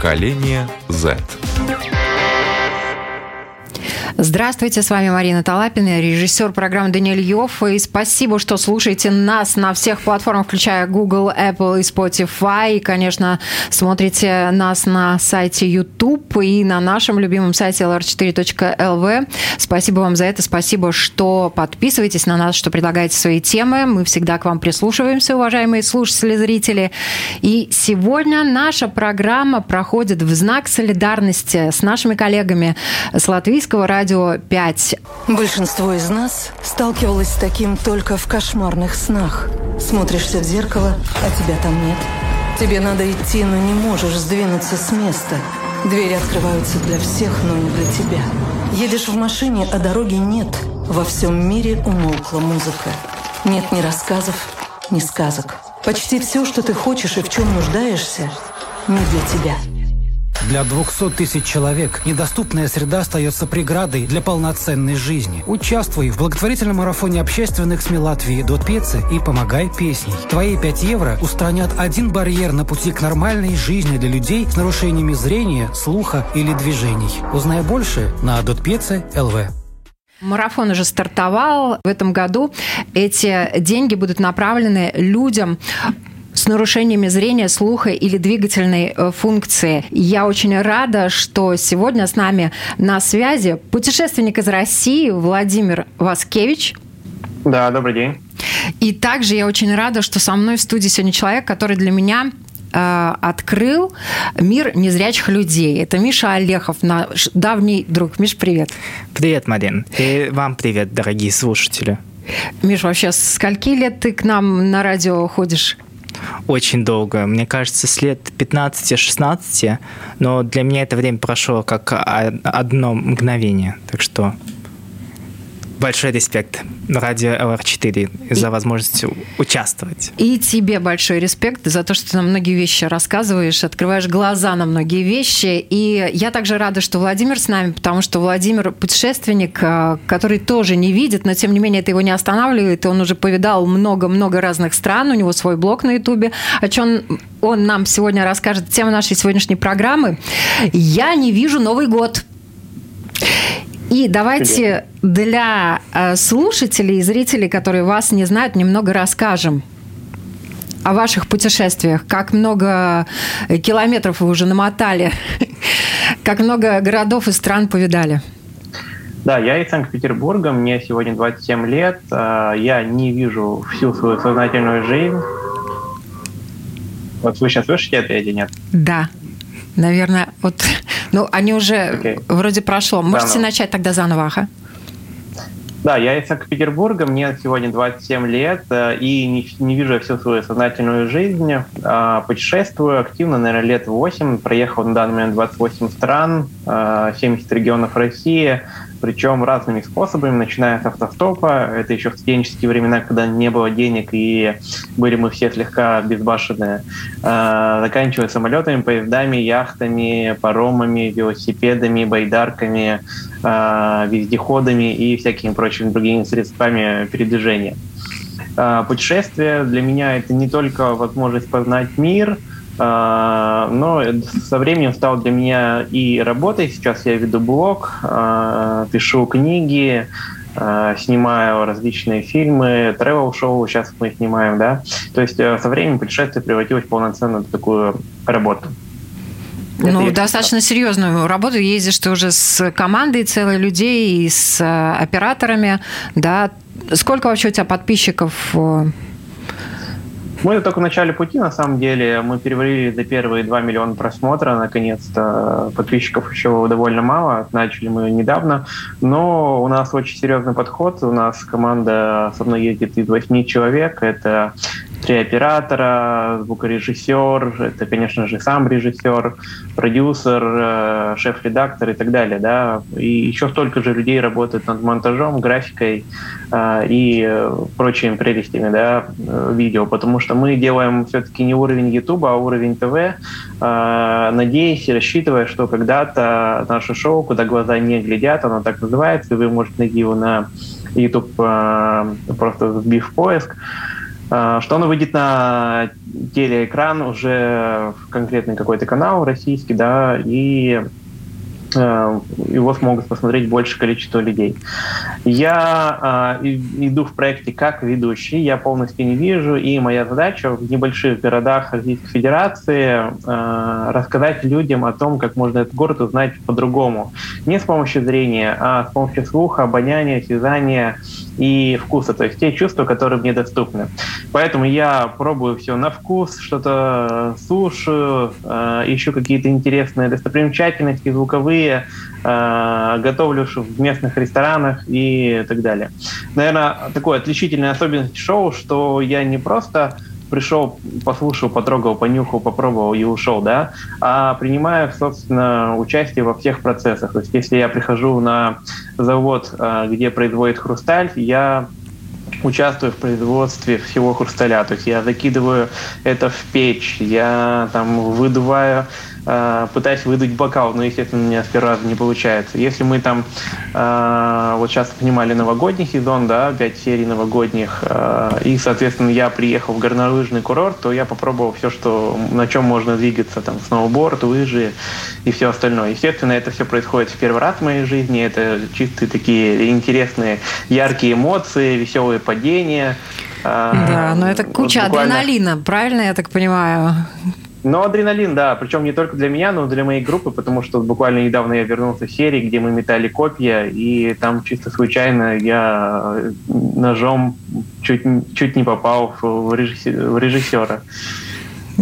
Поколение Z. Здравствуйте, с вами Марина Талапина, режиссер программы Даниэль Йофф. И спасибо, что слушаете нас на всех платформах, включая Google, Apple и Spotify. И, конечно, смотрите нас на сайте YouTube и на нашем любимом сайте lr4.lv. Спасибо вам за это. Спасибо, что подписываетесь на нас, что предлагаете свои темы. Мы всегда к вам прислушиваемся, уважаемые слушатели, зрители. И сегодня наша программа проходит в знак солидарности с нашими коллегами с латвийского радио Радио 5. Большинство из нас сталкивалось с таким только в кошмарных снах. Смотришься в зеркало, а тебя там нет. Тебе надо идти, но не можешь сдвинуться с места. Двери открываются для всех, но не для тебя. Едешь в машине, а дороги нет. Во всем мире умолкла музыка. Нет ни рассказов, ни сказок. Почти все, что ты хочешь и в чем нуждаешься, не для тебя. Для 200 тысяч человек недоступная среда остается преградой для полноценной жизни. Участвуй в благотворительном марафоне общественных СМИ Латвии «Дот Пецы» и помогай песней. Твои 5 евро устранят один барьер на пути к нормальной жизни для людей с нарушениями зрения, слуха или движений. Узнай больше на Дотпеце ЛВ. Марафон уже стартовал. В этом году эти деньги будут направлены людям, нарушениями зрения, слуха или двигательной э, функции. Я очень рада, что сегодня с нами на связи путешественник из России Владимир Васкевич. Да, добрый день. И также я очень рада, что со мной в студии сегодня человек, который для меня э, открыл мир незрячих людей. Это Миша Олехов, наш давний друг. Миш, привет. Привет, Марин. И вам привет, дорогие слушатели. Миш, вообще, с скольки лет ты к нам на радио ходишь? Очень долго. Мне кажется, с лет 15-16, но для меня это время прошло как одно мгновение. Так что большой респект радио ЛР4 за возможность участвовать. И тебе большой респект за то, что ты нам многие вещи рассказываешь, открываешь глаза на многие вещи. И я также рада, что Владимир с нами, потому что Владимир путешественник, э, который тоже не видит, но тем не менее это его не останавливает. И он уже повидал много-много разных стран, у него свой блог на Ютубе, о чем он нам сегодня расскажет. Тема нашей сегодняшней программы «Я не вижу Новый год». И давайте для э, слушателей и зрителей, которые вас не знают, немного расскажем о ваших путешествиях. Как много километров вы уже намотали, как много городов и стран повидали. Да, я из Санкт-Петербурга, мне сегодня 27 лет, э, я не вижу всю свою сознательную жизнь. Вот вы сейчас слышите это или нет? Да, наверное, вот ну, они уже okay. вроде прошло. Можете да, начать тогда заново, ага? Да, я из Санкт-Петербурга, мне сегодня 27 лет, э, и не, не вижу всю свою сознательную жизнь. А, путешествую активно, наверное, лет 8. Проехал на данный момент 28 стран, 70 регионов России причем разными способами, начиная с автостопа, это еще в студенческие времена, когда не было денег и были мы все слегка безбашенные, а, заканчивая самолетами, поездами, яхтами, паромами, велосипедами, байдарками, а, вездеходами и всякими прочими другими средствами передвижения. А, путешествие для меня это не только возможность познать мир – но со временем стал для меня и работой. Сейчас я веду блог, а, пишу книги, а, снимаю различные фильмы, тревел-шоу сейчас мы снимаем, да. То есть э, со временем путешествие превратилось в такую работу. Ну, Это достаточно серьезную работу. Ездишь ты уже с командой целой людей и с э, операторами, да. Сколько вообще у тебя подписчиков э, мы только в начале пути, на самом деле. Мы перевалили за первые 2 миллиона просмотра, наконец-то. Подписчиков еще довольно мало. Начали мы недавно. Но у нас очень серьезный подход. У нас команда со мной ездит из 8 человек. Это три оператора, звукорежиссер, это, конечно же, сам режиссер, продюсер, э, шеф-редактор и так далее, да, и еще столько же людей работает над монтажом, графикой э, и прочими прелестями, да, э, видео, потому что мы делаем все-таки не уровень YouTube, а уровень ТВ, надеясь и рассчитывая, что когда-то наше шоу, куда глаза не глядят, оно так называется, и вы можете найти его на YouTube, просто вбив поиск, что оно выйдет на телеэкран уже в конкретный какой-то канал российский, да, и Э, его смогут посмотреть большее количество людей. Я э, иду в проекте как ведущий, я полностью не вижу, и моя задача в небольших городах Российской Федерации э, рассказать людям о том, как можно этот город узнать по-другому. Не с помощью зрения, а с помощью слуха, обоняния, осязания и вкуса, то есть те чувства, которые мне доступны. Поэтому я пробую все на вкус, что-то слушаю, э, ищу какие-то интересные достопримечательности звуковые, э, готовлю в местных ресторанах и так далее. Наверное, такой отличительной особенность шоу, что я не просто пришел, послушал, потрогал, понюхал, попробовал и ушел, да, а принимаю, собственно, участие во всех процессах. То есть, если я прихожу на завод, э, где производит хрусталь, я участвую в производстве всего хрусталя. То есть я закидываю это в печь, я там выдуваю э, пытаюсь выдать бокал, но, естественно, у меня с первого раза не получается. Если мы там э, вот сейчас снимали новогодний сезон, да, 5 серий новогодних, э, и, соответственно, я приехал в горнолыжный курорт, то я попробовал все, что, на чем можно двигаться, там, сноуборд, лыжи и все остальное. Естественно, это все происходит в первый раз в моей жизни, это чистые такие интересные, яркие эмоции, веселые падения. Да, но это куча вот буквально... адреналина, правильно я так понимаю? Но адреналин, да, причем не только для меня, но и для моей группы, потому что буквально недавно я вернулся в серии, где мы метали копья, и там чисто случайно я ножом чуть, чуть не попал в режиссера.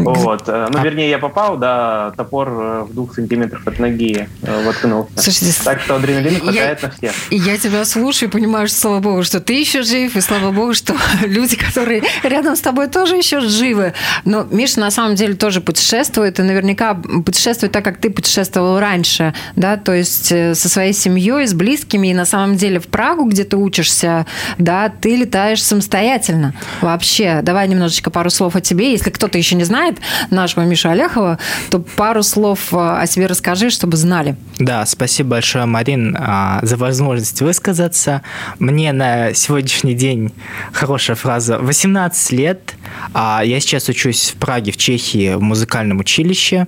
Вот. Э, ну, а... вернее, я попал, да, топор э, в двух сантиметрах от ноги э, воткнулся. Слушайте, так что адреналин хватает я, на всех. Я тебя слушаю и понимаю, что, слава богу, что ты еще жив, и слава богу, что люди, которые рядом с тобой, тоже еще живы. Но Миша на самом деле тоже путешествует, и наверняка путешествует так, как ты путешествовал раньше, да, то есть со своей семьей, с близкими, и на самом деле в Прагу, где ты учишься, да, ты летаешь самостоятельно. Вообще, давай немножечко пару слов о тебе, если кто-то еще не знает, знает нашего Миша Олехова, то пару слов э, о себе расскажи, чтобы знали. Да, спасибо большое, Марин, а, за возможность высказаться. Мне на сегодняшний день хорошая фраза. 18 лет. А, я сейчас учусь в Праге, в Чехии, в музыкальном училище.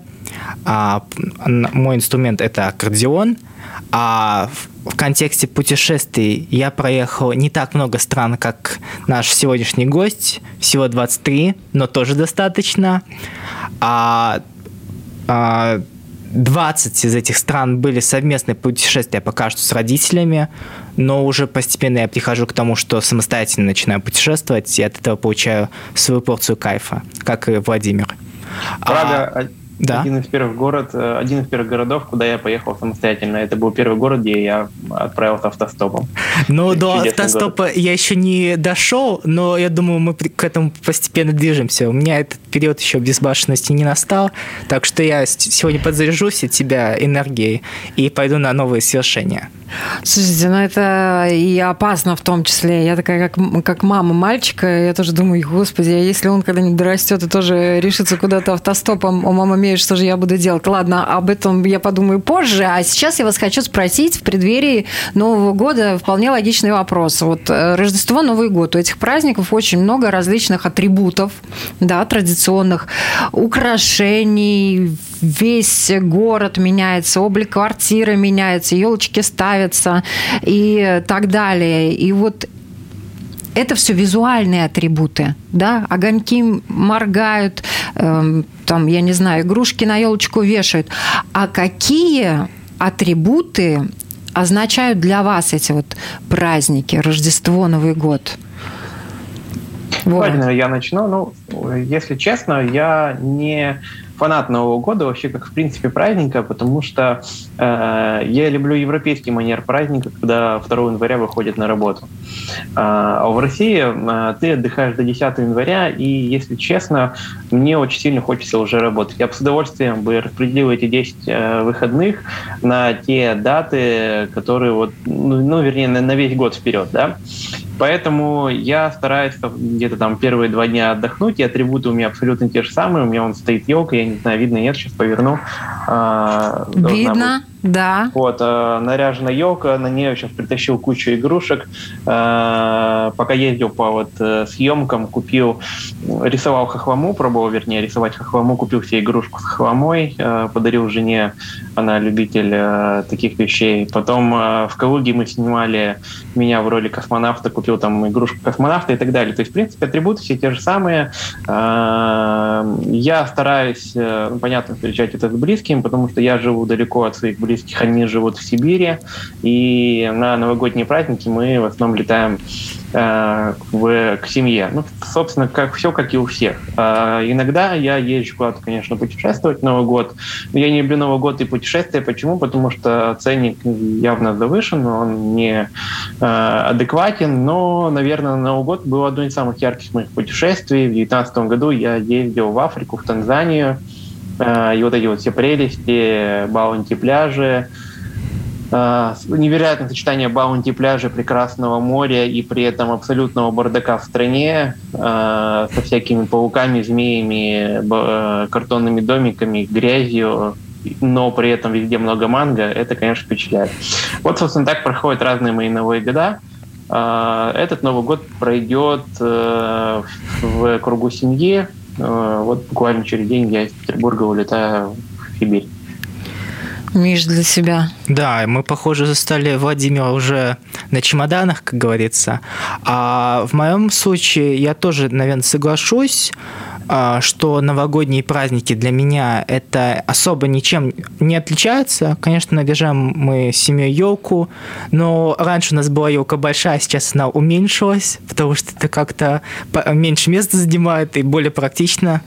А, мой инструмент – это аккордеон. А в контексте путешествий я проехал не так много стран, как наш сегодняшний гость, всего 23, но тоже достаточно. А, а 20 из этих стран были совместные путешествия пока что с родителями, но уже постепенно я прихожу к тому, что самостоятельно начинаю путешествовать, и от этого получаю свою порцию кайфа, как и Владимир. Прага а, да. Один из первых город, э, один из первых городов, куда я поехал самостоятельно. Это был первый город, где я отправился автостопом. Ну, до автостопа город. я еще не дошел, но я думаю, мы к этому постепенно движемся. У меня этот период еще безбашенности не настал, так что я сегодня подзаряжусь от тебя энергией и пойду на новые свершения. Слушайте, ну это и опасно в том числе. Я такая, как, как мама мальчика, я тоже думаю, господи, а если он когда-нибудь дорастет и тоже решится куда-то автостопом, о, мама имеет, что же я буду делать? Ладно, об этом я подумаю позже. А сейчас я вас хочу спросить в преддверии Нового года вполне логичный вопрос. Вот э, Рождество, Новый год. У этих праздников очень много различных атрибутов, да, традиционных, украшений, весь город меняется, облик квартиры меняется, елочки ставятся и так далее. И вот это все визуальные атрибуты, да, огоньки моргают, э, там, я не знаю, игрушки на елочку вешают. А какие атрибуты означают для вас эти вот праздники, Рождество, Новый год? Вот. я начну. Ну, если честно, я не фанат Нового года, вообще как в принципе праздника, потому что я люблю европейский манер праздника, когда 2 января выходит на работу. А, а в России э, ты отдыхаешь до 10 января, и, если честно, мне очень сильно хочется уже работать. Я бы с удовольствием бы распределил эти 10 э, выходных на те даты, которые вот, ну, ну вернее, на, весь год вперед, да. Поэтому я стараюсь где-то там первые два дня отдохнуть, и атрибуты у меня абсолютно те же самые. У меня он стоит елка, я не знаю, видно, нет, сейчас поверну. Видно. Да. Вот, э, наряжена елка, на нее сейчас притащил кучу игрушек. Э, пока ездил по вот э, съемкам, купил, рисовал хохлому, пробовал, вернее, рисовать хохлому, купил себе игрушку с хохломой, э, подарил жене, она любитель э, таких вещей. Потом э, в Калуге мы снимали меня в роли космонавта, купил там игрушку космонавта и так далее. То есть, в принципе, атрибуты все те же самые. Э, я стараюсь, э, понятно, встречать это с близким, потому что я живу далеко от своих близких, они живут в Сибири, и на новогодние праздники мы в основном летаем э, в, к семье. Ну, собственно, как все, как и у всех. Э, иногда я езжу куда-то, конечно, путешествовать Новый год. Но я не люблю Новый год и путешествия. Почему? Потому что ценник явно завышен, он не э, адекватен. Но, наверное, Новый год был одно из самых ярких моих путешествий. В 2019 году я ездил в Африку, в Танзанию. Э, и вот эти вот все прелести, баунти пляжи, э, невероятное сочетание баунти пляжа, прекрасного моря и при этом абсолютного бардака в стране э, со всякими пауками, змеями, картонными домиками, грязью, но при этом везде много манго, это, конечно, впечатляет. Вот, собственно, так проходят разные мои новые года. Этот Новый год пройдет в кругу семьи, вот буквально через день я из Петербурга улетаю в Сибирь. Миш, для себя. Да, мы, похоже, застали Владимира уже на чемоданах, как говорится. А в моем случае я тоже, наверное, соглашусь. А, что новогодние праздники для меня это особо ничем не отличаются. Конечно, наряжаем мы семьей елку, но раньше у нас была елка большая, сейчас она уменьшилась, потому что это как-то меньше места занимает и более практично.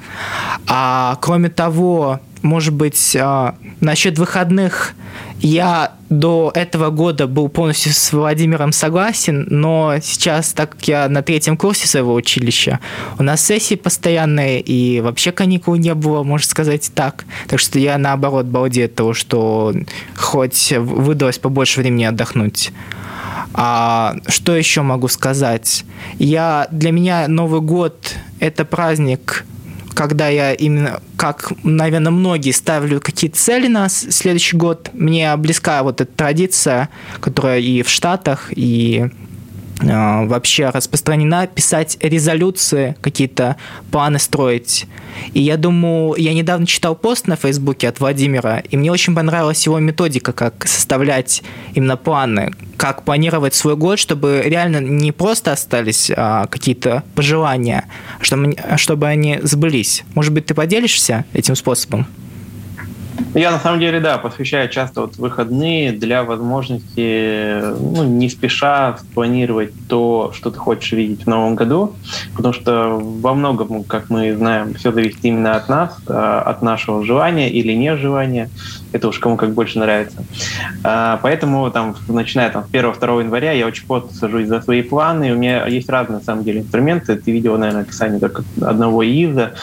А кроме того, может быть, а, насчет выходных я до этого года был полностью с Владимиром согласен, но сейчас, так как я на третьем курсе своего училища, у нас сессии постоянные, и вообще каникул не было, можно сказать так. Так что я, наоборот, балдею от того, что хоть выдалось побольше времени отдохнуть. А что еще могу сказать? Я, для меня Новый год – это праздник когда я именно, как, наверное, многие ставлю какие-то цели на следующий год, мне близка вот эта традиция, которая и в Штатах, и вообще распространена, писать резолюции, какие-то планы строить. И я думаю, я недавно читал пост на Фейсбуке от Владимира, и мне очень понравилась его методика, как составлять именно планы, как планировать свой год, чтобы реально не просто остались а, какие-то пожелания, а чтобы, чтобы они сбылись. Может быть, ты поделишься этим способом? Я на самом деле, да, посвящаю часто вот выходные для возможности, ну, не спеша спланировать то, что ты хочешь видеть в новом году, потому что во многом, как мы знаем, все зависит именно от нас, а, от нашего желания или нежелания. Это уж кому как больше нравится. А, поэтому там, начиная там, с 1-2 января я очень плотно сажусь за свои планы. У меня есть разные, на самом деле, инструменты. Ты видел, наверное, описание только одного ИЗа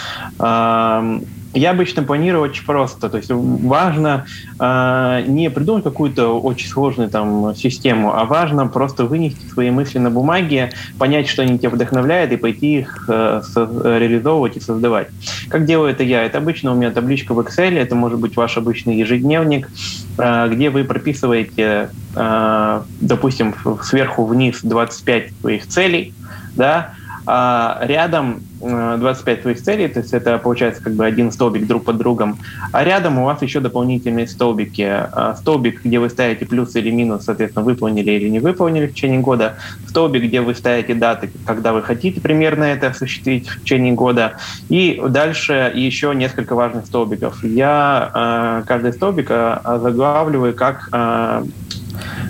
я обычно планирую очень просто. То есть важно э, не придумать какую-то очень сложную там систему, а важно просто вынести свои мысли на бумаге, понять, что они тебя вдохновляют, и пойти их э, реализовывать и создавать. Как делаю это я? Это обычно у меня табличка в Excel, это может быть ваш обычный ежедневник, э, где вы прописываете, э, допустим, сверху вниз 25 своих целей, да, а рядом 25 э, твоих целей, то есть это получается как бы один столбик друг под другом, а рядом у вас еще дополнительные столбики. А, столбик, где вы ставите плюс или минус, соответственно, выполнили или не выполнили в течение года. Столбик, где вы ставите даты, когда вы хотите примерно это осуществить в течение года. И дальше еще несколько важных столбиков. Я э, каждый столбик э, заглавливаю как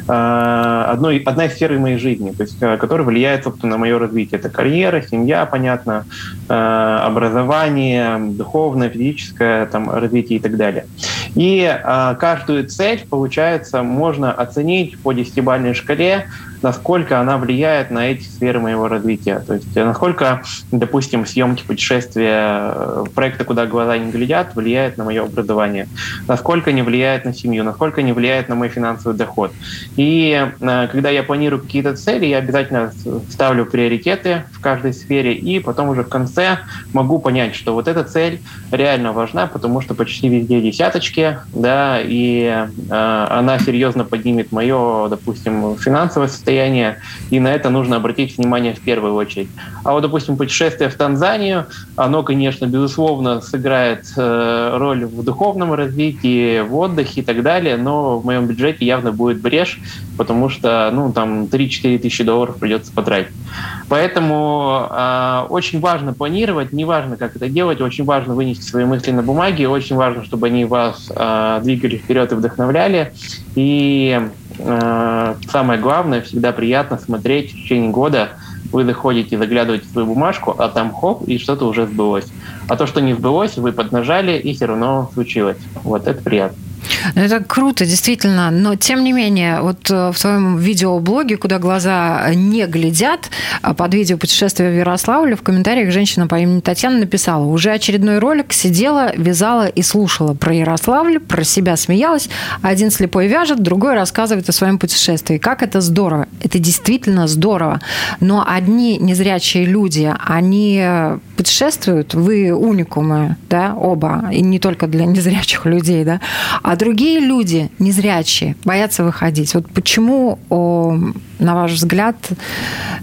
одной, одна из сфер моей жизни, то есть, э, которая влияет, собственно, на мое развитие. Это карьера, семья, понятно, э, образование, духовное, физическое там, развитие и так далее. И каждую цель, получается, можно оценить по десятибалльной шкале насколько она влияет на эти сферы моего развития. То есть насколько, допустим, съемки путешествия, проекта «Куда глаза не глядят» влияет на мое образование, насколько не влияет на семью, насколько не влияет на мой финансовый доход. И когда я планирую какие-то цели, я обязательно ставлю приоритеты в каждой сфере, и потом уже в конце могу понять, что вот эта цель реально важна, потому что почти везде десяточки, да, и э, она серьезно поднимет мое, допустим, финансовое состояние, и на это нужно обратить внимание в первую очередь. А вот, допустим, путешествие в Танзанию, оно, конечно, безусловно, сыграет э, роль в духовном развитии, в отдыхе и так далее, но в моем бюджете явно будет брешь, потому что, ну, там 3-4 тысячи долларов придется потратить. Поэтому э, очень важно планировать, неважно, как это делать, очень важно вынести свои мысли на бумаге, очень важно, чтобы они вас э, двигали вперед и вдохновляли. И самое главное, всегда приятно смотреть в течение года, вы заходите, заглядываете в свою бумажку, а там хоп, и что-то уже сбылось. А то, что не сбылось, вы поднажали, и все равно случилось. Вот это приятно. Ну, это круто, действительно. Но, тем не менее, вот э, в своем видеоблоге, куда глаза не глядят, а под видео путешествия в Ярославле в комментариях женщина по имени Татьяна написала, уже очередной ролик сидела, вязала и слушала про Ярославль, про себя смеялась. Один слепой вяжет, другой рассказывает о своем путешествии. Как это здорово. Это действительно здорово. Но одни незрячие люди, они путешествуют, вы уникумы, да, оба, и не только для незрячих людей, да, а другие люди, незрячие, боятся выходить. Вот почему, на ваш взгляд,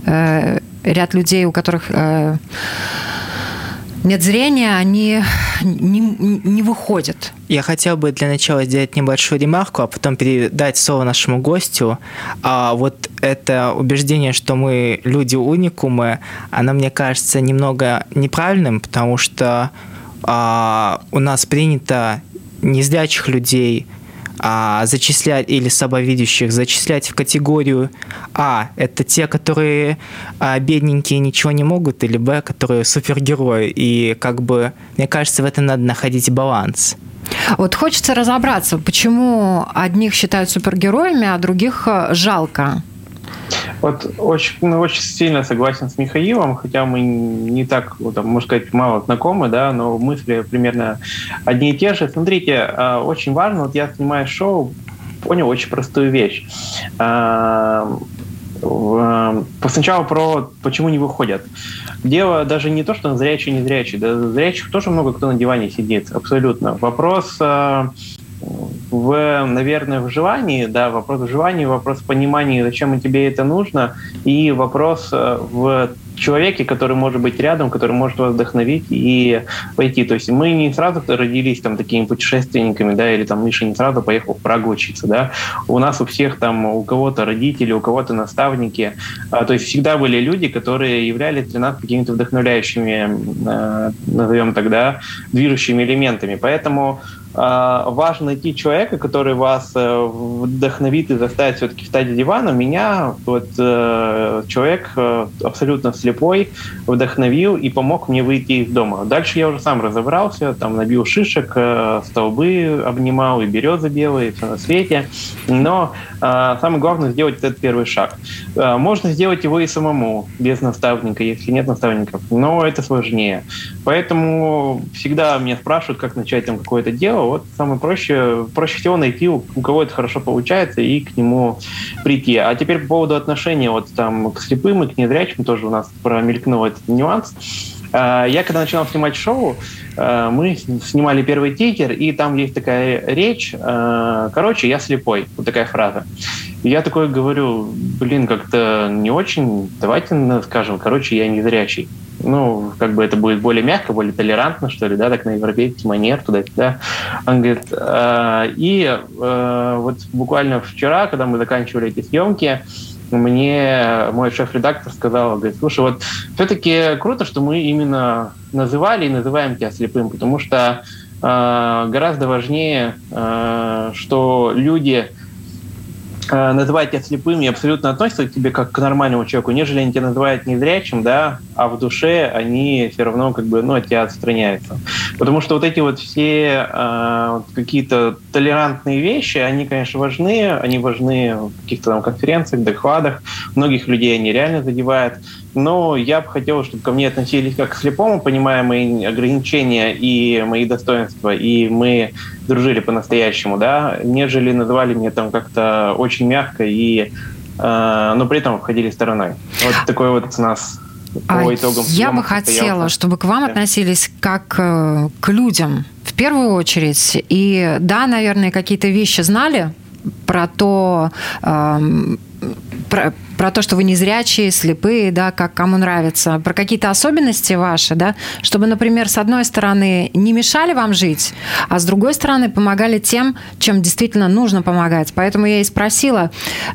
э, ряд людей, у которых э, нет зрения, они не, не выходят. Я хотел бы для начала сделать небольшую ремарку, а потом передать слово нашему гостю. А вот это убеждение, что мы люди уникумы, оно, мне кажется, немного неправильным, потому что а, у нас принято незрячих людей а, зачислять или слабовидящих зачислять в категорию А. Это те, которые а, бедненькие ничего не могут, или Б, которые супергерои. И как бы, мне кажется, в этом надо находить баланс. Вот хочется разобраться, почему одних считают супергероями, а других э, жалко. Вот очень, ну, очень сильно согласен с Михаилом, хотя мы не так, там, можно сказать, мало знакомы, да, но мысли примерно одни и те же. Смотрите, а, очень важно, вот я снимаю шоу, понял очень простую вещь. А, сначала про почему не выходят. Дело даже не то, что зрячий, не зрячий. Да, зрячих тоже много кто на диване сидит, абсолютно. Вопрос а, в, наверное, в желании, да, вопрос в желании, вопрос в понимании, зачем тебе это нужно, и вопрос э, в человеке, который может быть рядом, который может вас вдохновить и пойти. То есть мы не сразу родились там такими путешественниками, да, или там Миша не сразу поехал в Прагу учиться, да. У нас у всех там, у кого-то родители, у кого-то наставники. А, то есть всегда были люди, которые являлись для нас какими-то вдохновляющими, э, назовем тогда, движущими элементами. Поэтому важно найти человека, который вас э, вдохновит и заставит все-таки встать с дивана. Меня вот э, человек э, абсолютно слепой вдохновил и помог мне выйти из дома. Дальше я уже сам разобрался, там набил шишек, столбы обнимал, и березы белые, все на свете. Но а, самое главное сделать этот первый шаг. Можно сделать его и самому, без наставника, если нет наставников, но это сложнее. Поэтому всегда меня спрашивают, как начать там какое-то дело вот самое проще, проще всего найти, у, кого это хорошо получается, и к нему прийти. А теперь по поводу отношения вот там к слепым и к незрячим тоже у нас промелькнул этот нюанс. А, я когда начинал снимать шоу, а, мы снимали первый тикер, и там есть такая речь, а, короче, я слепой, вот такая фраза. И я такой говорю, блин, как-то не очень, давайте скажем, короче, я не зрячий ну, как бы это будет более мягко, более толерантно, что ли, да, так на европейский манер, туда-сюда. Он говорит, э, и э, вот буквально вчера, когда мы заканчивали эти съемки, мне мой шеф-редактор сказал, говорит, слушай, вот все-таки круто, что мы именно называли и называем тебя слепым, потому что э, гораздо важнее, э, что люди называют тебя слепым и абсолютно относятся к тебе как к нормальному человеку, нежели они тебя называют незрячим, да, а в душе они все равно как бы, ну, от тебя отстраняются. Потому что вот эти вот все э, какие-то толерантные вещи, они, конечно, важны, они важны в каких-то там конференциях, докладах, многих людей они реально задевают, но я бы хотел, чтобы ко мне относились как к слепому, понимая мои ограничения и мои достоинства, и мы дружили по-настоящему, да, нежели называли меня там как-то очень мягко и э, но при этом обходили стороной. Вот такой вот у нас а по итогам. Я бы хотела, чтобы к вам да. относились как э, к людям в первую очередь. И да, наверное, какие-то вещи знали про то, эм, про, про то, что вы незрячие, слепые, да, как кому нравится, про какие-то особенности ваши, да, чтобы, например, с одной стороны не мешали вам жить, а с другой стороны помогали тем, чем действительно нужно помогать. Поэтому я и спросила,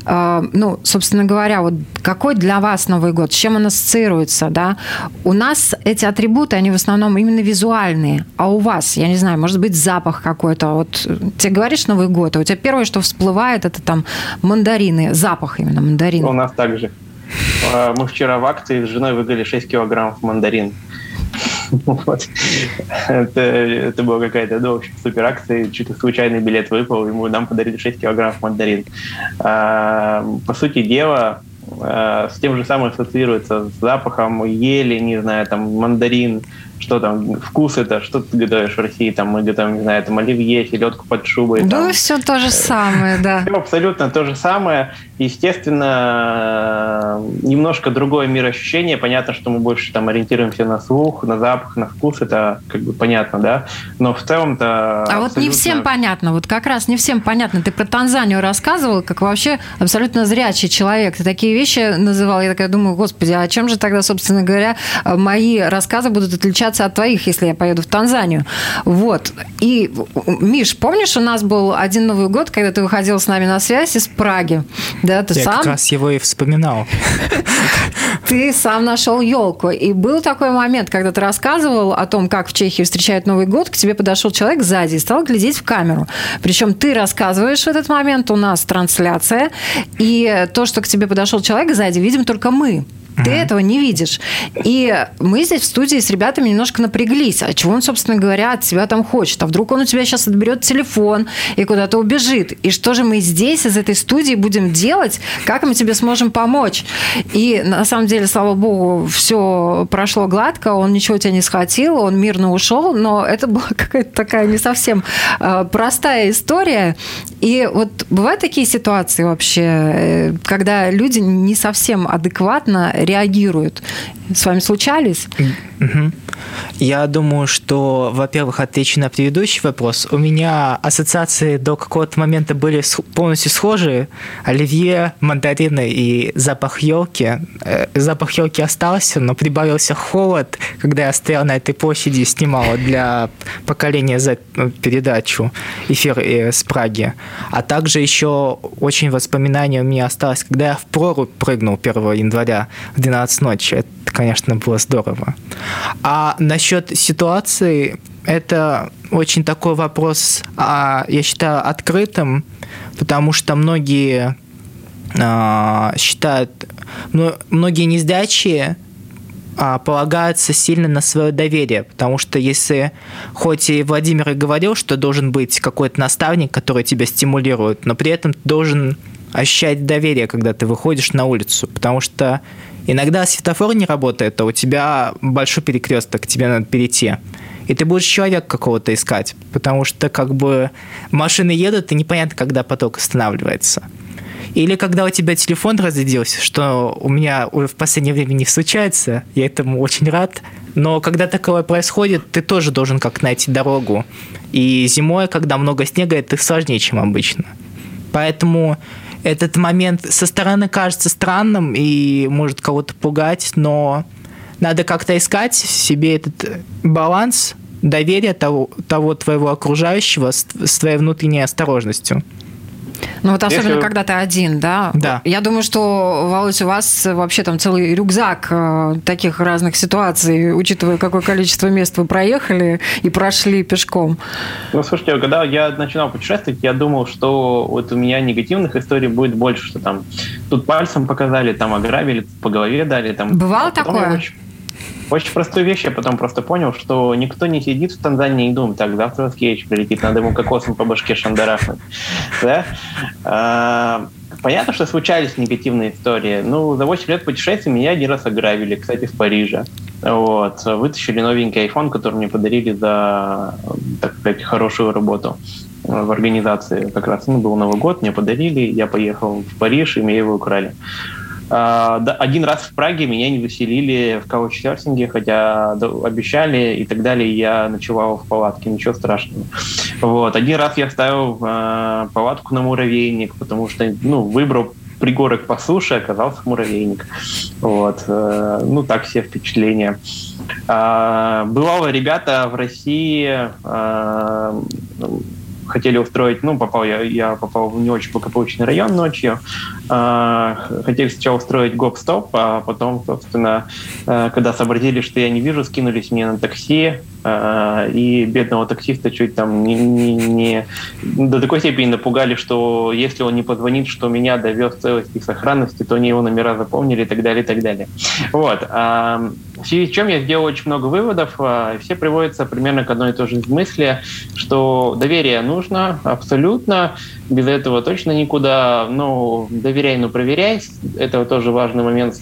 э, ну, собственно говоря, вот какой для вас Новый год, с чем он ассоциируется, да? У нас эти атрибуты, они в основном именно визуальные, а у вас, я не знаю, может быть, запах какой-то, вот тебе говоришь Новый год, а у тебя первое, что всплывает, это там мандарины, запах именно мандарин. У нас также. А, мы вчера в акции с женой выиграли 6 килограммов мандарин. Вот. Это, это была какая-то, ну, супер акция. Чуть случайный билет выпал, ему нам подарили 6 килограммов мандарин. А, по сути дела, а, с тем же самым ассоциируется с запахом ели, не знаю, там, мандарин, что там, вкус это, что ты готовишь в России, там мы готовим, не знаю, там оливье, селедку под шубой. Да, там. все то же самое, да. Все абсолютно то же самое. Естественно, немножко другое мироощущение. Понятно, что мы больше там ориентируемся на слух, на запах, на вкус, это как бы понятно, да. Но в целом-то... А абсолютно... вот не всем понятно, вот как раз не всем понятно. Ты про Танзанию рассказывал, как вообще абсолютно зрячий человек. Ты такие вещи называл, я такая думаю, господи, а чем же тогда, собственно говоря, мои рассказы будут отличаться отличаться от твоих, если я поеду в Танзанию. Вот. И, Миш, помнишь, у нас был один Новый год, когда ты выходил с нами на связь из Праги? Да, ты я сам... как раз его и вспоминал. Ты сам нашел елку. И был такой момент, когда ты рассказывал о том, как в Чехии встречают Новый год, к тебе подошел человек сзади и стал глядеть в камеру. Причем ты рассказываешь в этот момент, у нас трансляция, и то, что к тебе подошел человек сзади, видим только мы. Ты mm-hmm. этого не видишь. И мы здесь в студии с ребятами немножко напряглись. А чего он, собственно говоря, от тебя там хочет? А вдруг он у тебя сейчас отберет телефон и куда-то убежит? И что же мы здесь, из этой студии, будем делать? Как мы тебе сможем помочь? И на самом деле, слава богу, все прошло гладко, он ничего тебя не схватил, он мирно ушел, но это была какая-то такая не совсем э, простая история. И вот бывают такие ситуации вообще, э, когда люди не совсем адекватно реагируют. С вами случались? Угу. Я думаю, что, во-первых, отвечу на предыдущий вопрос. У меня ассоциации до какого-то момента были полностью схожие. Оливье, мандарины и запах елки. Э, запах елки остался, но прибавился холод, когда я стоял на этой площади и снимал для поколения за ну, передачу эфир с Праги. А также еще очень воспоминание у меня осталось, когда я в прорубь прыгнул 1 января в 12 ночи. Это, конечно, было здорово. А насчет ситуации, это очень такой вопрос, а, я считаю, открытым, потому что многие а, считают, многие незрячие а, полагаются сильно на свое доверие, потому что если, хоть и Владимир и говорил, что должен быть какой-то наставник, который тебя стимулирует, но при этом ты должен ощущать доверие, когда ты выходишь на улицу, потому что иногда светофор не работает, а у тебя большой перекресток, тебе надо перейти. И ты будешь человека какого-то искать, потому что как бы машины едут, и непонятно, когда поток останавливается. Или когда у тебя телефон разрядился, что у меня в последнее время не случается, я этому очень рад. Но когда такое происходит, ты тоже должен как найти дорогу. И зимой, когда много снега, это сложнее, чем обычно. Поэтому этот момент со стороны кажется странным и может кого-то пугать, но надо как-то искать в себе этот баланс доверия того, того твоего окружающего с, с твоей внутренней осторожностью. Ну вот особенно, Если... когда ты один, да? Да. Я думаю, что, Володь, у вас вообще там целый рюкзак э, таких разных ситуаций, учитывая, какое количество мест вы проехали и прошли пешком. Ну, слушайте, когда я начинал путешествовать, я думал, что вот у меня негативных историй будет больше, что там тут пальцем показали, там ограбили, по голове дали. Там, Бывало такое? Очень, очень простую вещь, я потом просто понял, что никто не сидит в Танзании и думает, так, завтра Скетч прилетит, надо ему кокосом по башке шандарахнуть. Да? А, понятно, что случались негативные истории. Ну, за 8 лет путешествий меня один раз ограбили, кстати, в Париже. Вот. Вытащили новенький iPhone, который мне подарили за, так сказать, хорошую работу в организации. Как раз ну, был Новый год, мне подарили, я поехал в Париж, и меня его украли. А, один раз в Праге меня не выселили в каучсерфинге, хотя обещали и так далее. Я ночевал в палатке, ничего страшного. Вот. Один раз я ставил э, палатку на муравейник, потому что ну, выбрал пригорок по суше, оказался муравейник. Вот. Э, ну, так все впечатления. А, бывало, ребята в России а, хотели устроить, ну, попал я, я попал в не очень благополучный район ночью, хотели сначала устроить гоп-стоп, а потом, собственно, э, когда сообразили, что я не вижу, скинулись мне на такси, э, и бедного таксиста чуть там не, не, не до такой степени напугали, что если он не позвонит, что меня довез в целости и сохранности, то они его номера запомнили и так далее, и так далее. Вот. А, в связи с чем я сделал очень много выводов, а, все приводятся примерно к одной и той же мысли, что доверие нужно абсолютно, без этого точно никуда. Ну, доверяй, но проверяй. Это тоже важный момент.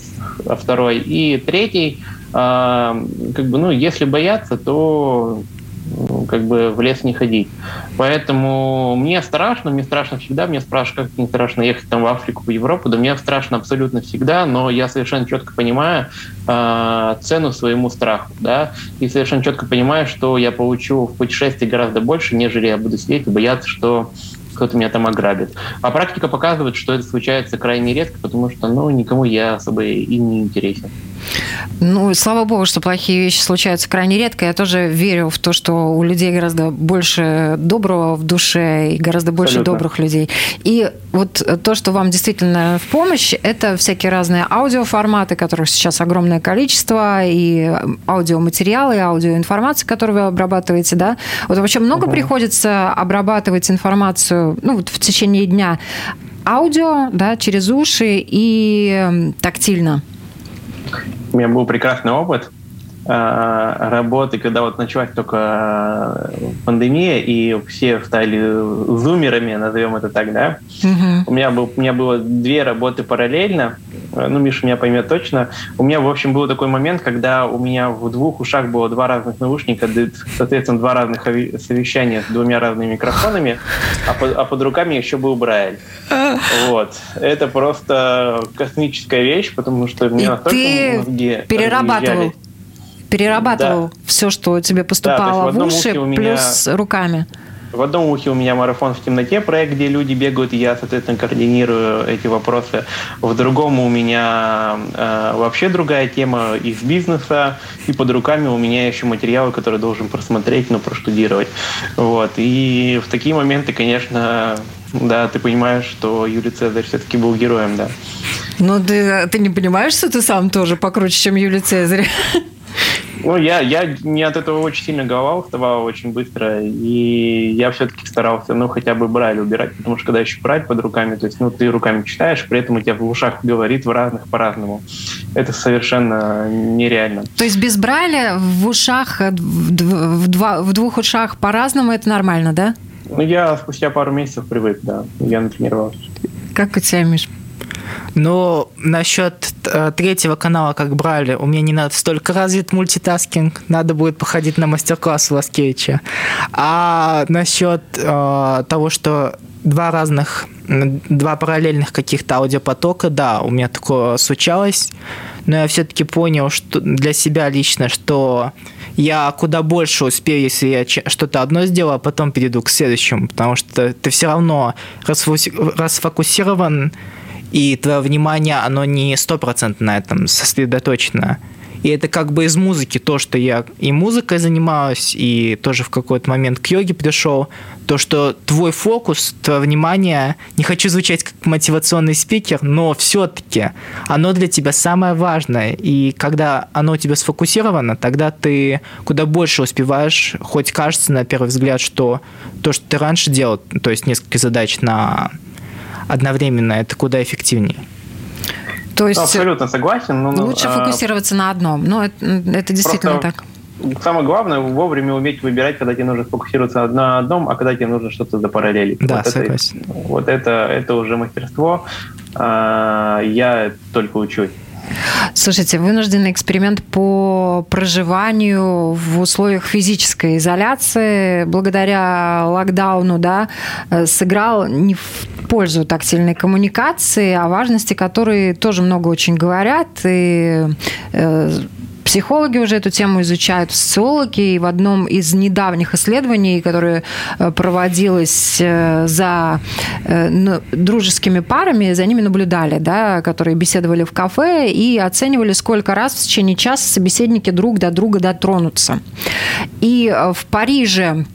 А второй. И третий, а, как бы, ну, если бояться, то как бы в лес не ходить. Поэтому мне страшно, мне страшно всегда, мне спрашивают, как не страшно ехать там в Африку, в Европу, да мне страшно абсолютно всегда, но я совершенно четко понимаю э, цену своему страху, да, и совершенно четко понимаю, что я получу в путешествии гораздо больше, нежели я буду сидеть и бояться, что кто-то меня там ограбит. А практика показывает, что это случается крайне редко, потому что, ну, никому я особо и не интересен. Ну, слава богу, что плохие вещи случаются крайне редко. Я тоже верю в то, что у людей гораздо больше доброго в душе и гораздо больше Абсолютно. добрых людей. И вот то, что вам действительно в помощь, это всякие разные аудиоформаты, которых сейчас огромное количество, и аудиоматериалы, и аудиоинформация, которую вы обрабатываете, да? Вот вообще много угу. приходится обрабатывать информацию ну, вот в течение дня аудио, да, через уши и тактильно? У меня был прекрасный опыт э, работы, когда вот началась только э, пандемия, и все стали зумерами, назовем это так, да. Uh-huh. У, меня был, у меня было две работы параллельно, ну, Миша меня поймет точно. У меня, в общем, был такой момент, когда у меня в двух ушах было два разных наушника, соответственно, два разных совещания с двумя разными микрофонами, а под, а под руками еще был Брайль. Вот. Это просто космическая вещь, потому что мне настолько ты мозги перерабатывал, перерабатывал да. все, что тебе поступало да, в уши, меня... плюс руками. В одном ухе у меня марафон в темноте, проект, где люди бегают, и я, соответственно, координирую эти вопросы. В другом у меня э, вообще другая тема из бизнеса, и под руками у меня еще материалы, которые должен просмотреть, но проштудировать. Вот. И в такие моменты, конечно, да, ты понимаешь, что Юлий Цезарь все-таки был героем, да. Ну, ты, ты не понимаешь, что ты сам тоже покруче, чем Юлий Цезарь? Ну, я, я не от этого очень сильно голова очень быстро, и я все-таки старался, ну, хотя бы брайль убирать, потому что когда еще брать под руками, то есть, ну, ты руками читаешь, при этом у тебя в ушах говорит в разных по-разному. Это совершенно нереально. То есть без брайля в ушах, в, два, в двух ушах по-разному это нормально, да? Ну, я спустя пару месяцев привык, да. Я натренировался. Как у тебя, Миш? Ну, насчет э, третьего канала, как брайля, у меня не настолько развит multitasking, надо будет походить на мастер-класс у Ласкевича. А насчет э, того, что два разных, два параллельных каких-то аудиопотока, да, у меня такое случалось, но я все-таки понял что для себя лично, что я куда больше успею, если я что-то одно сделаю, а потом перейду к следующему, потому что ты все равно расфокусирован и твое внимание, оно не стопроцентно на сосредоточено. И это как бы из музыки то, что я и музыкой занимаюсь, и тоже в какой-то момент к йоге пришел, то, что твой фокус, твое внимание, не хочу звучать как мотивационный спикер, но все-таки оно для тебя самое важное. И когда оно у тебя сфокусировано, тогда ты куда больше успеваешь, хоть кажется на первый взгляд, что то, что ты раньше делал, то есть несколько задач на одновременно, это куда эффективнее. То есть Абсолютно согласен. Но, лучше а... фокусироваться на одном. Но это, это действительно Просто так самое главное вовремя уметь выбирать, когда тебе нужно сфокусироваться на одном, а когда тебе нужно что-то запараллелить. Да, вот согласен. Это, вот это, это уже мастерство. А, я только учусь. Слушайте, вынужденный эксперимент по проживанию в условиях физической изоляции благодаря локдауну да, э, сыграл не в пользу тактильной коммуникации, о важности которой тоже много очень говорят. И э, Психологи уже эту тему изучают, социологи. И в одном из недавних исследований, которое э, проводилось э, за э, дружескими парами, за ними наблюдали, да, которые беседовали в кафе и оценивали, сколько раз в течение часа собеседники друг до друга дотронутся. И в Париже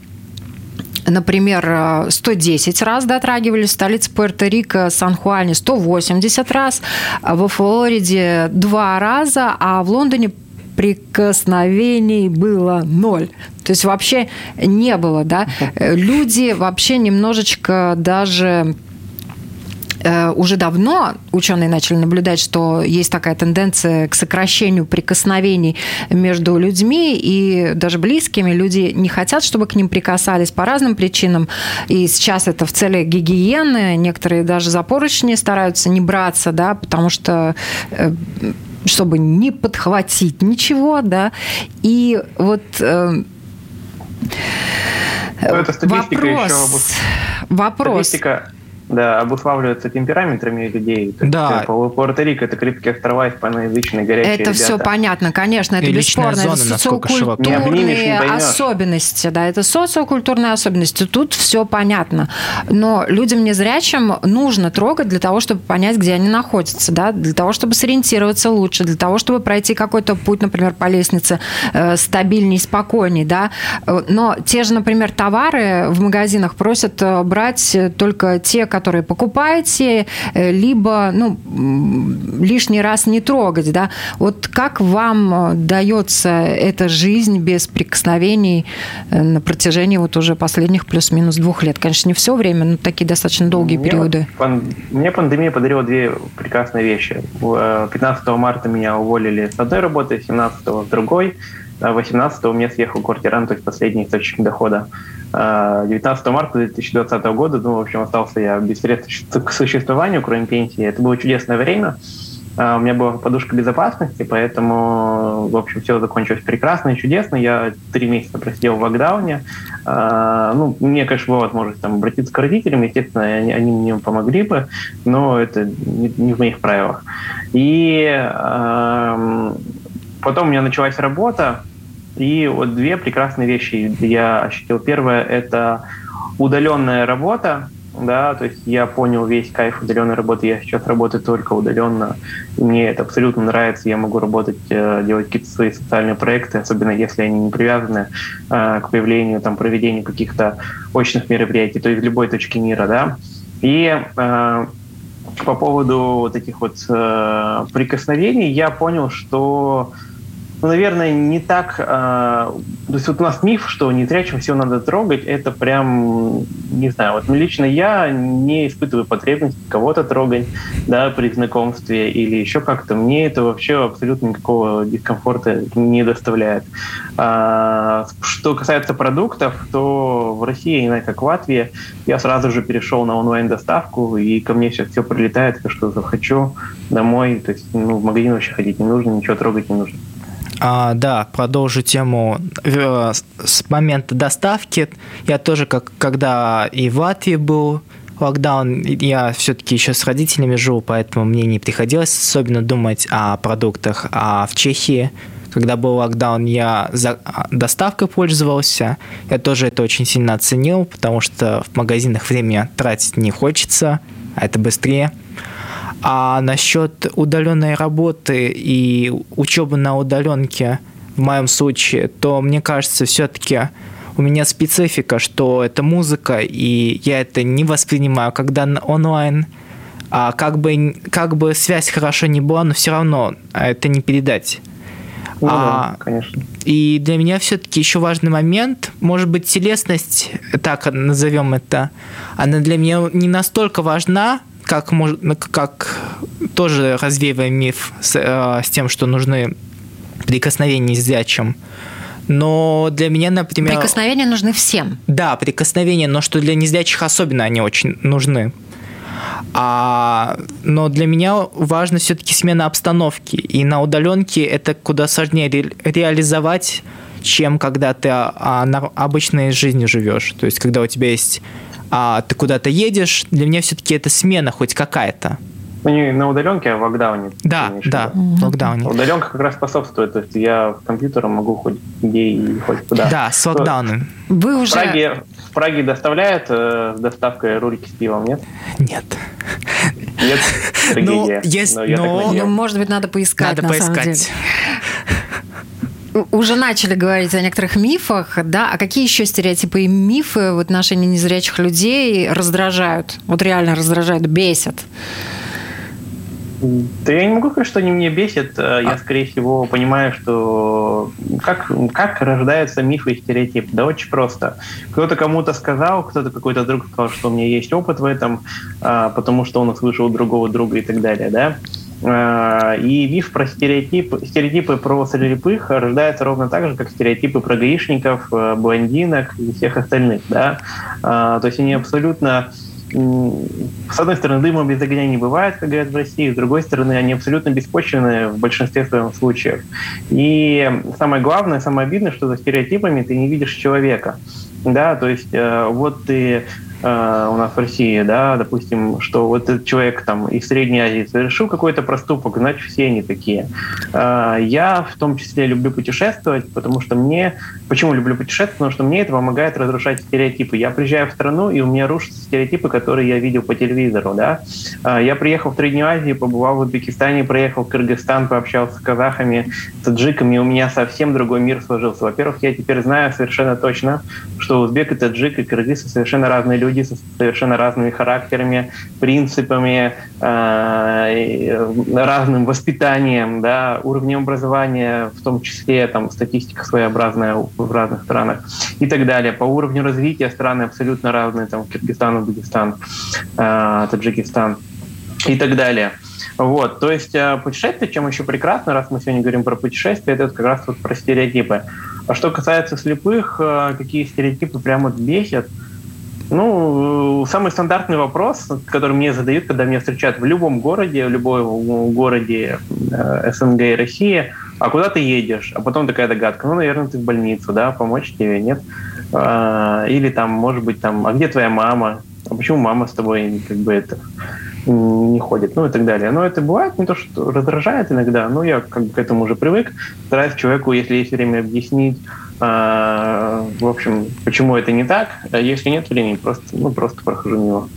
например, 110 раз дотрагивались, в столице Пуэрто-Рико, Сан-Хуане 180 раз, во Флориде два раза, а в Лондоне прикосновений было ноль. То есть вообще не было, да. Люди вообще немножечко даже э, уже давно ученые начали наблюдать, что есть такая тенденция к сокращению прикосновений между людьми и даже близкими. Люди не хотят, чтобы к ним прикасались по разным причинам. И сейчас это в цели гигиены. Некоторые даже за поручни стараются не браться, да, потому что э, чтобы не подхватить ничего, да. И вот э, ну, это статистика вопрос, еще. Вопрос. Статистика да, обуславливаются темпераментами людей. Да. Есть, Пуэрто-Рико это крепкие острова, испаноязычные, горячие Это ребята. все понятно, конечно, это И бесспорно. Зона, это социокультурные особенности, да, это социокультурные особенности. Тут все понятно. Но людям незрячим нужно трогать для того, чтобы понять, где они находятся, да, для того, чтобы сориентироваться лучше, для того, чтобы пройти какой-то путь, например, по лестнице э, стабильней, спокойней, да. Но те же, например, товары в магазинах просят э, брать только те, которые покупаете, э, либо ну, лишний раз не трогать. Да? Вот как вам э, дается эта жизнь без прикосновений э, на протяжении вот уже последних плюс-минус двух лет? Конечно, не все время, но такие достаточно долгие мне периоды. Пан, мне пандемия подарила две прекрасные вещи. 15 марта меня уволили с одной работы, 17 с другой. 18 у меня съехал квартирант, то есть последний источник дохода. 19 марта 2020 года, ну, в общем, остался я без средств к существованию, кроме пенсии. Это было чудесное время. А, у меня была подушка безопасности, поэтому, в общем, все закончилось прекрасно и чудесно. Я три месяца просидел в локдауне. А, ну, мне, конечно, была возможность там, обратиться к родителям, естественно, они, они мне помогли бы, но это не, не в моих правилах. И потом у меня началась работа, и вот две прекрасные вещи я ощутил. Первое – это удаленная работа, да, то есть я понял весь кайф удаленной работы, я сейчас работаю только удаленно, мне это абсолютно нравится, я могу работать, э, делать какие-то свои социальные проекты, особенно если они не привязаны э, к появлению, там, проведению каких-то очных мероприятий, то есть в любой точке мира, да, и э, по поводу вот этих вот э, прикосновений я понял, что ну, наверное, не так... Э, то есть вот у нас миф, что незрячим все надо трогать, это прям, не знаю, вот лично я не испытываю потребности кого-то трогать, да, при знакомстве или еще как-то. Мне это вообще абсолютно никакого дискомфорта не доставляет. А, что касается продуктов, то в России, не знаю, как в Латвии, я сразу же перешел на онлайн-доставку, и ко мне сейчас все прилетает, что захочу домой. То есть ну, в магазин вообще ходить не нужно, ничего трогать не нужно. А, да, продолжу тему э, с момента доставки. Я тоже, как когда и в Латвии был локдаун, я все-таки еще с родителями живу, поэтому мне не приходилось особенно думать о продуктах. А в Чехии, когда был локдаун, я за доставкой пользовался. Я тоже это очень сильно оценил, потому что в магазинах время тратить не хочется, а это быстрее. А насчет удаленной работы и учебы на удаленке в моем случае, то мне кажется, все-таки у меня специфика, что это музыка, и я это не воспринимаю, когда онлайн. А как бы, как бы связь хорошо не была, но все равно это не передать. Ну, а, да, конечно. И для меня все-таки еще важный момент, может быть, телесность, так назовем это, она для меня не настолько важна, как, как тоже развеивая миф с, э, с тем, что нужны прикосновения с зрячим. Но для меня, например... Прикосновения нужны всем. Да, прикосновения, но что для незрячих особенно они очень нужны. А, но для меня важно все-таки смена обстановки. И на удаленке это куда сложнее ре, реализовать, чем когда ты а, на обычной жизни живешь. То есть, когда у тебя есть... А, ты куда-то едешь, для меня все-таки это смена хоть какая-то. Ну, не на удаленке, а в локдауне. Да, да, в локдауне. Удаленка как раз способствует. То есть я в компьютером могу хоть где и хоть куда. Да, с локдауном. Вы уже... В Праге, в Праге доставляют э, доставкой ролики с пивом, нет? Нет. Нет? Ну, есть, но... но... Ну, может быть, надо поискать, надо на поискать. самом деле уже начали говорить о некоторых мифах, да, а какие еще стереотипы и мифы в отношении незрячих людей раздражают? Вот реально раздражают, бесят? Да я не могу сказать, что они меня бесят. Э, я, а. скорее всего, понимаю, что как, как рождаются мифы и стереотипы. Да очень просто. Кто-то кому-то сказал, кто-то какой-то друг сказал, что у меня есть опыт в этом, а, потому что он услышал другого друга и так далее, да. А, и миф про стереотип, стереотипы про слепых рождается ровно так же, как стереотипы про гаишников, э, блондинок и всех остальных, да. То есть они абсолютно с одной стороны, дыма без огня не бывает, как говорят в России, с другой стороны, они абсолютно беспочвенны в большинстве своих случаев. И самое главное, самое обидное, что за стереотипами ты не видишь человека. Да, то есть э, вот ты Э, у нас в России, да, допустим, что вот этот человек там из Средней Азии совершил какой-то проступок, значит, все они такие. Э, я в том числе люблю путешествовать, потому что мне... Почему люблю путешествовать? Потому что мне это помогает разрушать стереотипы. Я приезжаю в страну, и у меня рушатся стереотипы, которые я видел по телевизору, да. Э, я приехал в Среднюю Азию, побывал в Узбекистане, проехал в Кыргызстан, пообщался с казахами, с таджиками, у меня совсем другой мир сложился. Во-первых, я теперь знаю совершенно точно, что узбек и таджик и кыргыз совершенно разные люди, люди со совершенно разными характерами, принципами, э, разным воспитанием, да, уровнем образования, в том числе там, статистика своеобразная в разных странах и так далее. По уровню развития страны абсолютно разные, там, Киргизстан, Узбекистан, э, Таджикистан и так далее. Вот, то есть э, путешествие, чем еще прекрасно, раз мы сегодня говорим про путешествие, это как раз вот про стереотипы. А что касается слепых, какие стереотипы прямо бесят – ну, самый стандартный вопрос, который мне задают, когда меня встречают в любом городе, в любом городе э, СНГ и России, а куда ты едешь? А потом такая догадка, ну, наверное, ты в больницу, да, помочь тебе, нет? А, или там, может быть, там, а где твоя мама? А почему мама с тобой как бы это не ходит, ну и так далее. Но это бывает не то, что раздражает иногда, но я как бы к этому уже привык. Стараюсь человеку, если есть время, объяснить, в общем, почему это не так. А если нет времени, просто, ну, просто прохожу мимо.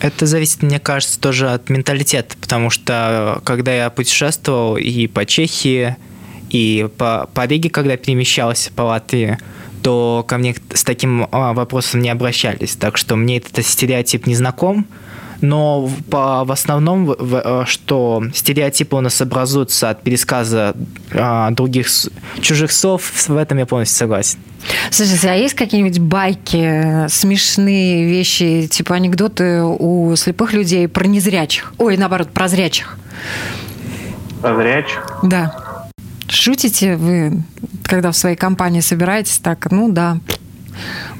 Это зависит, мне кажется, тоже от менталитета, потому что когда я путешествовал и по Чехии, и по, по Риге, когда перемещался по Латвии, то ко мне с таким а, вопросом не обращались. Так что мне этот стереотип не знаком, но по, в основном, в, э, что стереотипы у нас образуются от пересказа а, других чужих слов, в этом я полностью согласен. Слушайте, а есть какие-нибудь байки, смешные вещи, типа анекдоты у слепых людей про незрячих? Ой, наоборот, про зрячих. Про зрячих? Да. Шутите вы, когда в своей компании собираетесь так, ну да,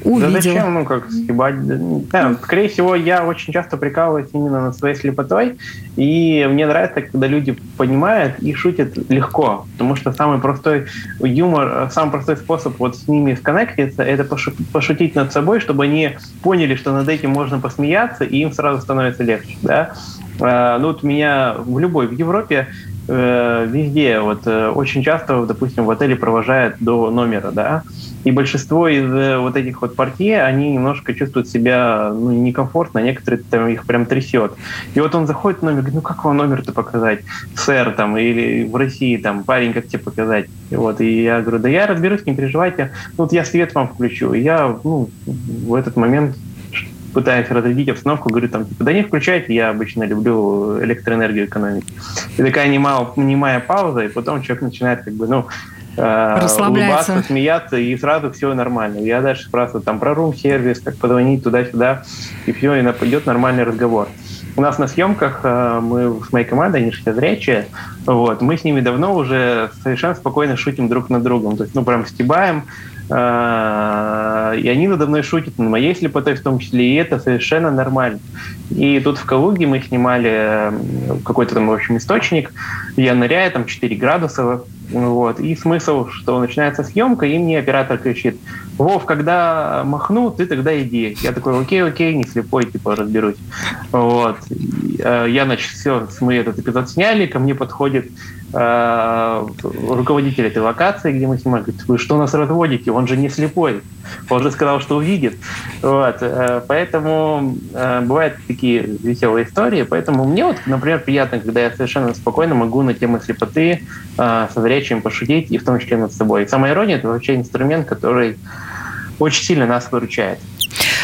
увидел. Да зачем, ну, как съебать? Да, скорее всего, я очень часто прикалываюсь именно над своей слепотой, и мне нравится, когда люди понимают и шутят легко, потому что самый простой юмор, самый простой способ вот с ними сконнектиться, это пошутить над собой, чтобы они поняли, что над этим можно посмеяться, и им сразу становится легче, да. А, ну, вот меня в любой, в Европе э, везде, вот э, очень часто, допустим, в отеле провожают до номера, да, и большинство из э, вот этих вот партий, они немножко чувствуют себя ну, некомфортно, некоторые там их прям трясет. И вот он заходит в номер, говорит, ну как вам номер-то показать, сэр, там, или в России, там, парень, как тебе показать? И вот, и я говорю, да я разберусь, не переживайте, ну, вот я свет вам включу. И я, ну, в этот момент пытаясь разрядить обстановку, говорю там, типа, да не включайте, я обычно люблю электроэнергию экономить. И такая немая, немая пауза, и потом человек начинает как бы, ну, э, улыбаться, смеяться, и сразу все нормально. Я дальше спрашиваю там про рум-сервис, как позвонить туда-сюда, и все, и идет нормальный разговор. У нас на съемках э, мы с моей командой, они же зрячие, вот, мы с ними давно уже совершенно спокойно шутим друг над другом. То есть, ну, прям стебаем, и они надо мной шутят, на моей слепотой в том числе, и это совершенно нормально. И тут в Калуге мы снимали какой-то там, в общем, источник, я ныряю, там 4 градуса, вот. И смысл, что начинается съемка, и мне оператор кричит, Вов, когда махну, ты тогда иди. Я такой, окей, окей, не слепой, типа, разберусь. Вот. Э, я, значит, все, мы этот эпизод сняли, ко мне подходит э, руководитель этой локации, где мы снимали, говорит, вы что нас разводите? Он же не слепой. Он же сказал, что увидит. Вот. Э, поэтому э, бывают такие веселые истории. Поэтому мне вот, например, приятно, когда я совершенно спокойно могу на тему слепоты э, со зрячим пошутить, и в том числе над собой. И самая ирония – это вообще инструмент, который очень сильно нас выручает.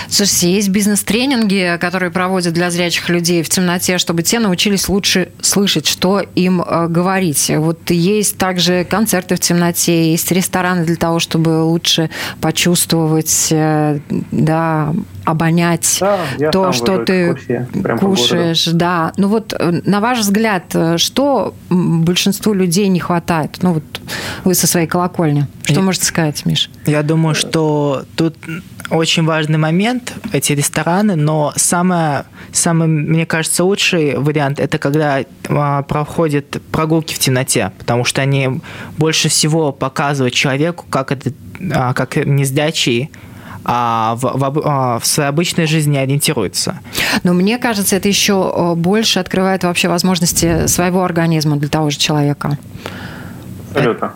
Слушайте, есть бизнес-тренинги, которые проводят для зрячих людей в темноте, чтобы те научились лучше слышать, что им э, говорить. Вот есть также концерты в темноте, есть рестораны для того, чтобы лучше почувствовать, э, да, обонять да, то, что ты кушаешь. Да. Ну вот, э, на ваш взгляд, что большинству людей не хватает? Ну вот вы со своей колокольни. Что можете сказать, Миш? Я думаю, что тут очень важный момент, эти рестораны, но самое, самый, мне кажется, лучший вариант – это когда а, проходят прогулки в темноте, потому что они больше всего показывают человеку, как это, а, как незрячий а в, в, а, в своей обычной жизни ориентируется. Но мне кажется, это еще больше открывает вообще возможности своего организма для того же человека. Абсолютно.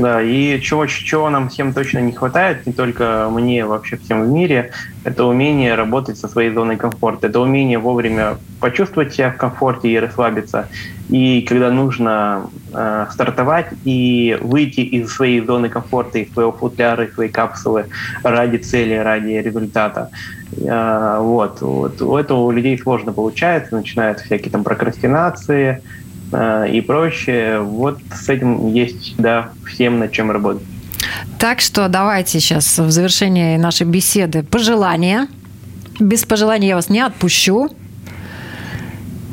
Да, и чего, чего нам всем точно не хватает, не только мне, вообще всем в мире, это умение работать со своей зоной комфорта. Это умение вовремя почувствовать себя в комфорте и расслабиться. И когда нужно э, стартовать и выйти из своей зоны комфорта, из своего футляра, из своей капсулы ради цели, ради результата. Э, вот, вот. У этого у людей сложно получается, начинают всякие там прокрастинации, и прочее. Вот с этим есть, да, всем над чем работать. Так что давайте сейчас в завершении нашей беседы пожелания. Без пожеланий я вас не отпущу.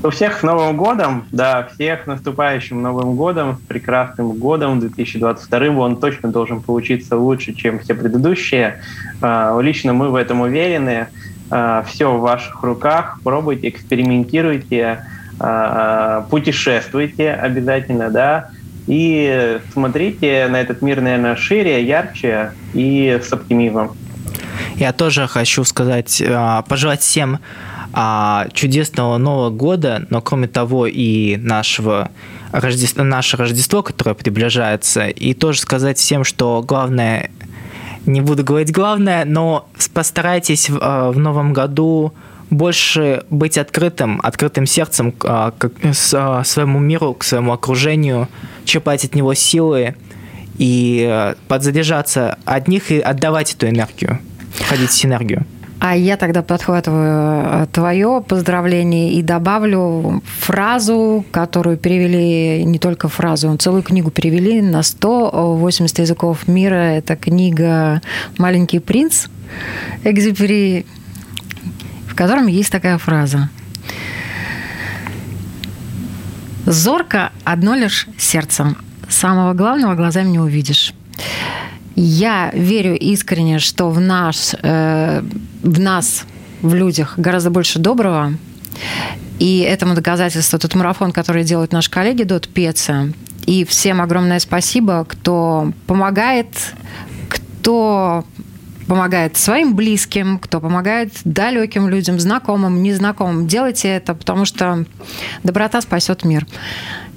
У всех с Новым годом, да, всех наступающим Новым годом, с прекрасным годом 2022. Он точно должен получиться лучше, чем все предыдущие. Э, лично мы в этом уверены. Э, все в ваших руках. Пробуйте, экспериментируйте а, путешествуйте обязательно, да, и смотрите на этот мир, наверное, шире, ярче и с оптимизмом. Я тоже хочу сказать, а, пожелать всем а, чудесного Нового года, но кроме того и нашего Рождество, наше Рождество, которое приближается, и тоже сказать всем, что главное, не буду говорить главное, но постарайтесь в, в новом году больше быть открытым, открытым сердцем к, к, к своему миру, к своему окружению, черпать от него силы и э, подзаряжаться от них и отдавать эту энергию, входить в синергию. А я тогда подхватываю э, твое поздравление и добавлю фразу, которую перевели, не только фразу, целую книгу перевели на 180 языков мира. Это книга «Маленький принц» Экзюпери котором есть такая фраза. Зорко одно лишь сердцем. Самого главного глазами не увидишь. Я верю искренне, что в, наш, э, в нас, в людях гораздо больше доброго. И этому доказательство тот марафон, который делают наши коллеги Дот Пеца. И всем огромное спасибо, кто помогает, кто помогает своим близким, кто помогает далеким людям, знакомым, незнакомым. Делайте это, потому что доброта спасет мир.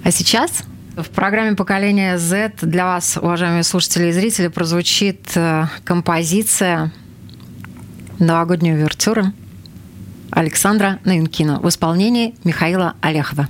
А сейчас в программе «Поколение Z» для вас, уважаемые слушатели и зрители, прозвучит э, композиция новогодней увертюры Александра Наюнкина в исполнении Михаила Олехова.